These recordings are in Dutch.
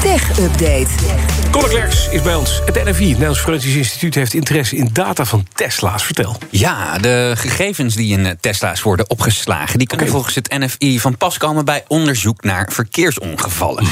Tech Update. Conor Klerks is bij ons. Het NFI, het Nederlands Forensisch Instituut, heeft interesse in data van Tesla's. Vertel. Ja, de gegevens die in Tesla's worden opgeslagen... die kunnen volgens het NFI van pas komen bij onderzoek naar verkeersongevallen.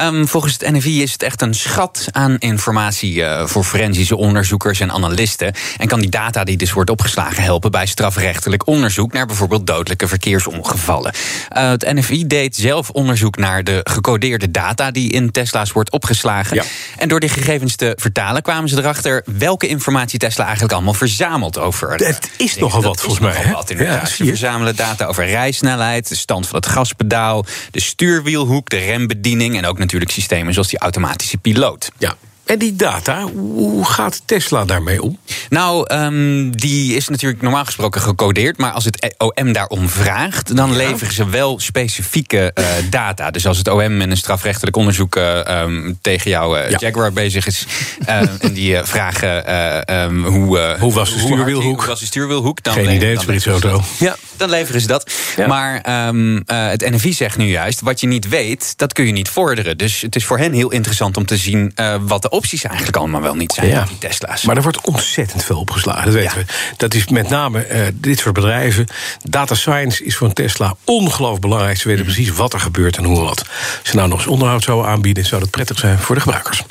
Um, volgens het NFI is het echt een schat aan informatie uh, voor forensische onderzoekers en analisten. En kan die data die dus wordt opgeslagen helpen bij strafrechtelijk onderzoek naar bijvoorbeeld dodelijke verkeersongevallen. Uh, het NFI deed zelf onderzoek naar de gecodeerde data die in Tesla's wordt opgeslagen. Ja. En door die gegevens te vertalen kwamen ze erachter welke informatie Tesla eigenlijk allemaal verzamelt over. Het is nogal wat volgens mij. Wat, ja, ze verzamelen data over rijsnelheid, de stand van het gaspedaal, de stuurwielhoek, de rembediening en ook natuurlijk systemen zoals die automatische piloot. Ja. En die data, hoe gaat Tesla daarmee om? Nou, um, die is natuurlijk normaal gesproken gecodeerd. Maar als het OM daarom vraagt, dan ja. leveren ze wel specifieke uh, data. Dus als het OM in een strafrechtelijk onderzoek uh, um, tegen jouw uh, ja. Jaguar bezig is. en die vragen um, hoe, hoe was de stuurwielhoek? Hoe was de stuurwielhoek? Dan Geen idee, het spritauto. Ja. Dan leveren ze dat. Ja. Maar het NFI zegt nu juist, wat je niet weet, dat kun je niet vorderen. Dus het is voor hen heel interessant om te zien wat de opties eigenlijk allemaal wel niet zijn, ja. die Tesla's. Maar er wordt ontzettend veel opgeslagen, dat weten ja. we. Dat is met name uh, dit soort bedrijven. Data science is voor een Tesla ongelooflijk belangrijk. Ze weten mm. precies wat er gebeurt en hoe wat. Als ze nou nog eens onderhoud zouden aanbieden... zou dat prettig zijn voor de gebruikers.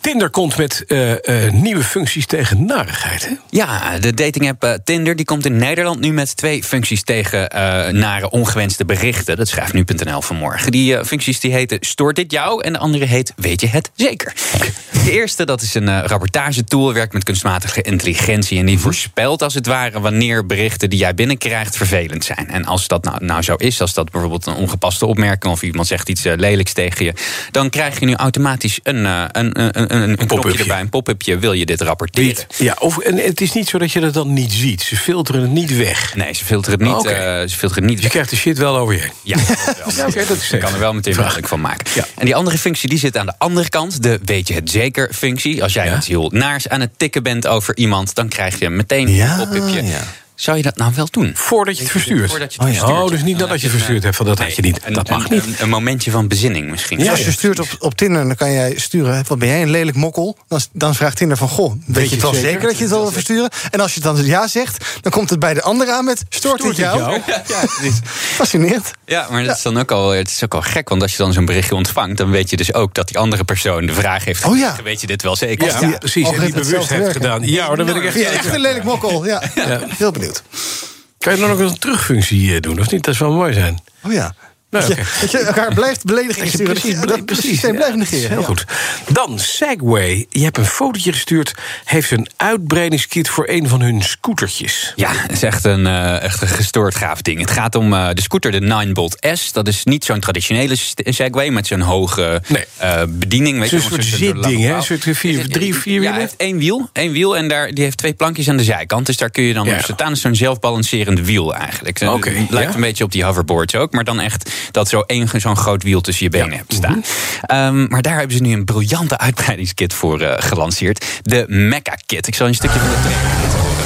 Tinder komt met uh, uh, nieuwe functies tegen narigheid, hè? Ja, de datingapp Tinder die komt in Nederland nu met twee functies tegen nare ongewenste berichten. Dat schrijft nu.nl vanmorgen. Die functies die heten Stoort dit jou? En de andere heet Weet je het zeker? De eerste, dat is een uh, rapportagetool, werkt met kunstmatige intelligentie. En die voorspelt als het ware wanneer berichten die jij binnenkrijgt vervelend zijn. En als dat nou, nou zo is, als dat bijvoorbeeld een ongepaste opmerking of iemand zegt iets uh, lelijks tegen je, dan krijg je nu automatisch een, uh, een, een, een, een, knopje erbij, een pop-upje. Wil je dit rapporteren? Ja, of, en het is niet zo dat je dat dan niet ziet. Ze filteren het niet weg. Nee, ze filteren het niet, okay. ze filteren niet dus je krijgt de shit wel over je heen. Ja, ja okay, dat is kan er wel meteen mogelijk van maken. Ja. En die andere functie die zit aan de andere kant, de weet je het zeker functie. Als jij ja? heel naars aan het tikken bent over iemand, dan krijg je meteen ja, een pop-upje. Ja. Zou je dat nou wel doen? Voordat je het verstuurt. Voordat je het verstuurt. Oh, dus niet nadat je het verstuurd hebt, van dat had je niet. Een, dat mag een, niet. Een, een, momentje van bezinning misschien. Ja, als je stuurt op, op Tinder, dan kan jij sturen... wat ben jij, een lelijk mokkel? Dan, dan vraagt Tinder van, goh, weet, weet je het wel zeker? zeker dat je het wel wil versturen? En als je dan ja zegt, dan komt het bij de andere aan met... stoort het jou? jou? Ja, ja, Fascinerend. Ja, maar dat is dan ook al, het is ook al gek. Want als je dan zo'n berichtje ontvangt... dan weet je dus ook dat die andere persoon de vraag heeft oh, ja. Weet je dit wel zeker? Ja, ja precies. En die bewust heeft gedaan. Ja, maar dan ben ik echt... Echt een lelijk mokkel, ja. Heel benieuwd. Kan je dan nog een terugfunctie doen, of niet? Dat zou mooi zijn. Oh ja. Nou, dat, je, dat je elkaar blijft beledigen sturen. Precies, dat precies. systeem blijft negeren. Heel ja. goed. Dan Segway. Je hebt een fotootje gestuurd. Heeft een uitbreidingskit voor een van hun scootertjes. Ja, het is echt een, uh, echt een gestoord gaaf ding. Het gaat om uh, de scooter, de 9 S. Dat is niet zo'n traditionele Segway met zo'n hoge nee. uh, bediening. Weet je, een soort zitding, hè? Een soort vier, drie, vier wielen? Ja, hij heeft één wiel. Één wiel en daar, die heeft twee plankjes aan de zijkant. Dus daar kun je dan ja. op staan. zo'n zelfbalancerend wiel eigenlijk. Oké. Okay, lijkt ja? een beetje op die hoverboards ook. Maar dan echt dat zo één zo'n groot wiel tussen je benen ja. hebt staan. Um, maar daar hebben ze nu een briljante uitbreidingskit voor uh, gelanceerd. De Mecha Kit. Ik zal een stukje van de trailer horen.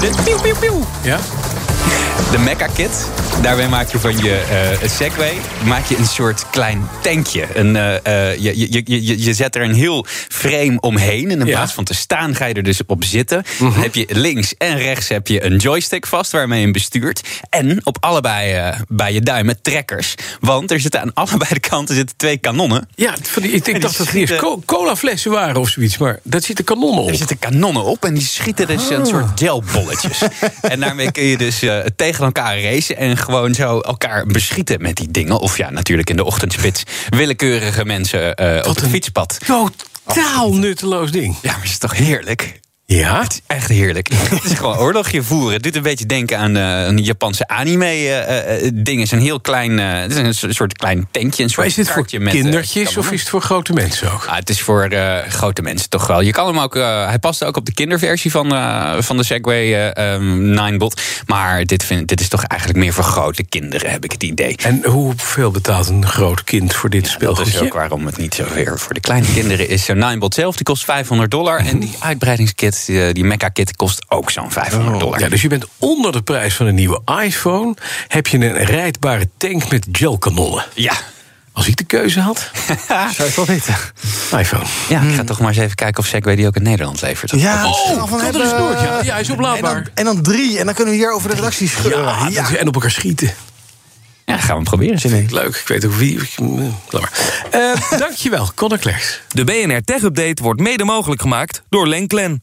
Dit? Pieuw, pieuw, pieuw. Ja? De Mecha Kit. Daarbij maak je van je uh, Segway maak je een soort klein tankje. Een, uh, uh, je, je, je, je zet er een heel frame omheen. En in ja. plaats van te staan ga je er dus op zitten. Dan heb je links en rechts heb je een joystick vast waarmee je hem bestuurt. En op allebei bij je duimen trekkers. Want er zitten aan allebei de kanten zitten twee kanonnen. Ja, die, ik, ik dacht dat het eerst colaflessen waren of zoiets. Maar dat zitten kanonnen op. Er zitten kanonnen op en die schieten dus een soort gelbolletjes. en daarmee kun je dus tegen elkaar racen en gewoon zo elkaar beschieten met die dingen. Of ja, natuurlijk in de ochtendspits willekeurige mensen uh, op het fietspad. Totaal nutteloos ding. Ja, maar het is toch heerlijk? Ja? Het is echt heerlijk. het is gewoon oorlogje voeren. Het doet een beetje denken aan uh, een Japanse anime-dingen. Uh, het is een heel klein, uh, het is een soort klein tentje. Een soort maar is dit voor met, kindertjes of is het voor grote mensen ook? Ah, het is voor grote mensen toch wel. Je kan hem ook, hij past ook op de kinderversie van, van de Segway um, Ninebot. Maar dit, vind, dit is toch eigenlijk meer voor grote kinderen, heb ik het idee. En hoeveel betaalt een groot kind voor dit ja? Dat is ook waarom het niet zoveel voor de kleine kinderen is. Zo'n Ninebot zelf, die kost 500 dollar. En die uitbreidingskit die, die Mecca-kit kost ook zo'n 500 dollar. Ja, dus je bent onder de prijs van een nieuwe iPhone. Heb je een rijdbare tank met gelkanonnen. Ja. Als ik de keuze had, zou het wel weten. iPhone. Ja, ik ga toch maar eens even kijken of Segway die ook in Nederland levert. Ja, oh, van hebben, is door, ja. ja, hij is oplaadbaar. En dan, en dan, drie, en dan kunnen we hier over de redactie scheuren. Ja, ja. en op elkaar schieten. Ja, gaan we proberen. Zin Leuk, ik weet ook wie. Uh, dankjewel, Conor Klerks. De BNR Tech Update wordt mede mogelijk gemaakt door Lenklen.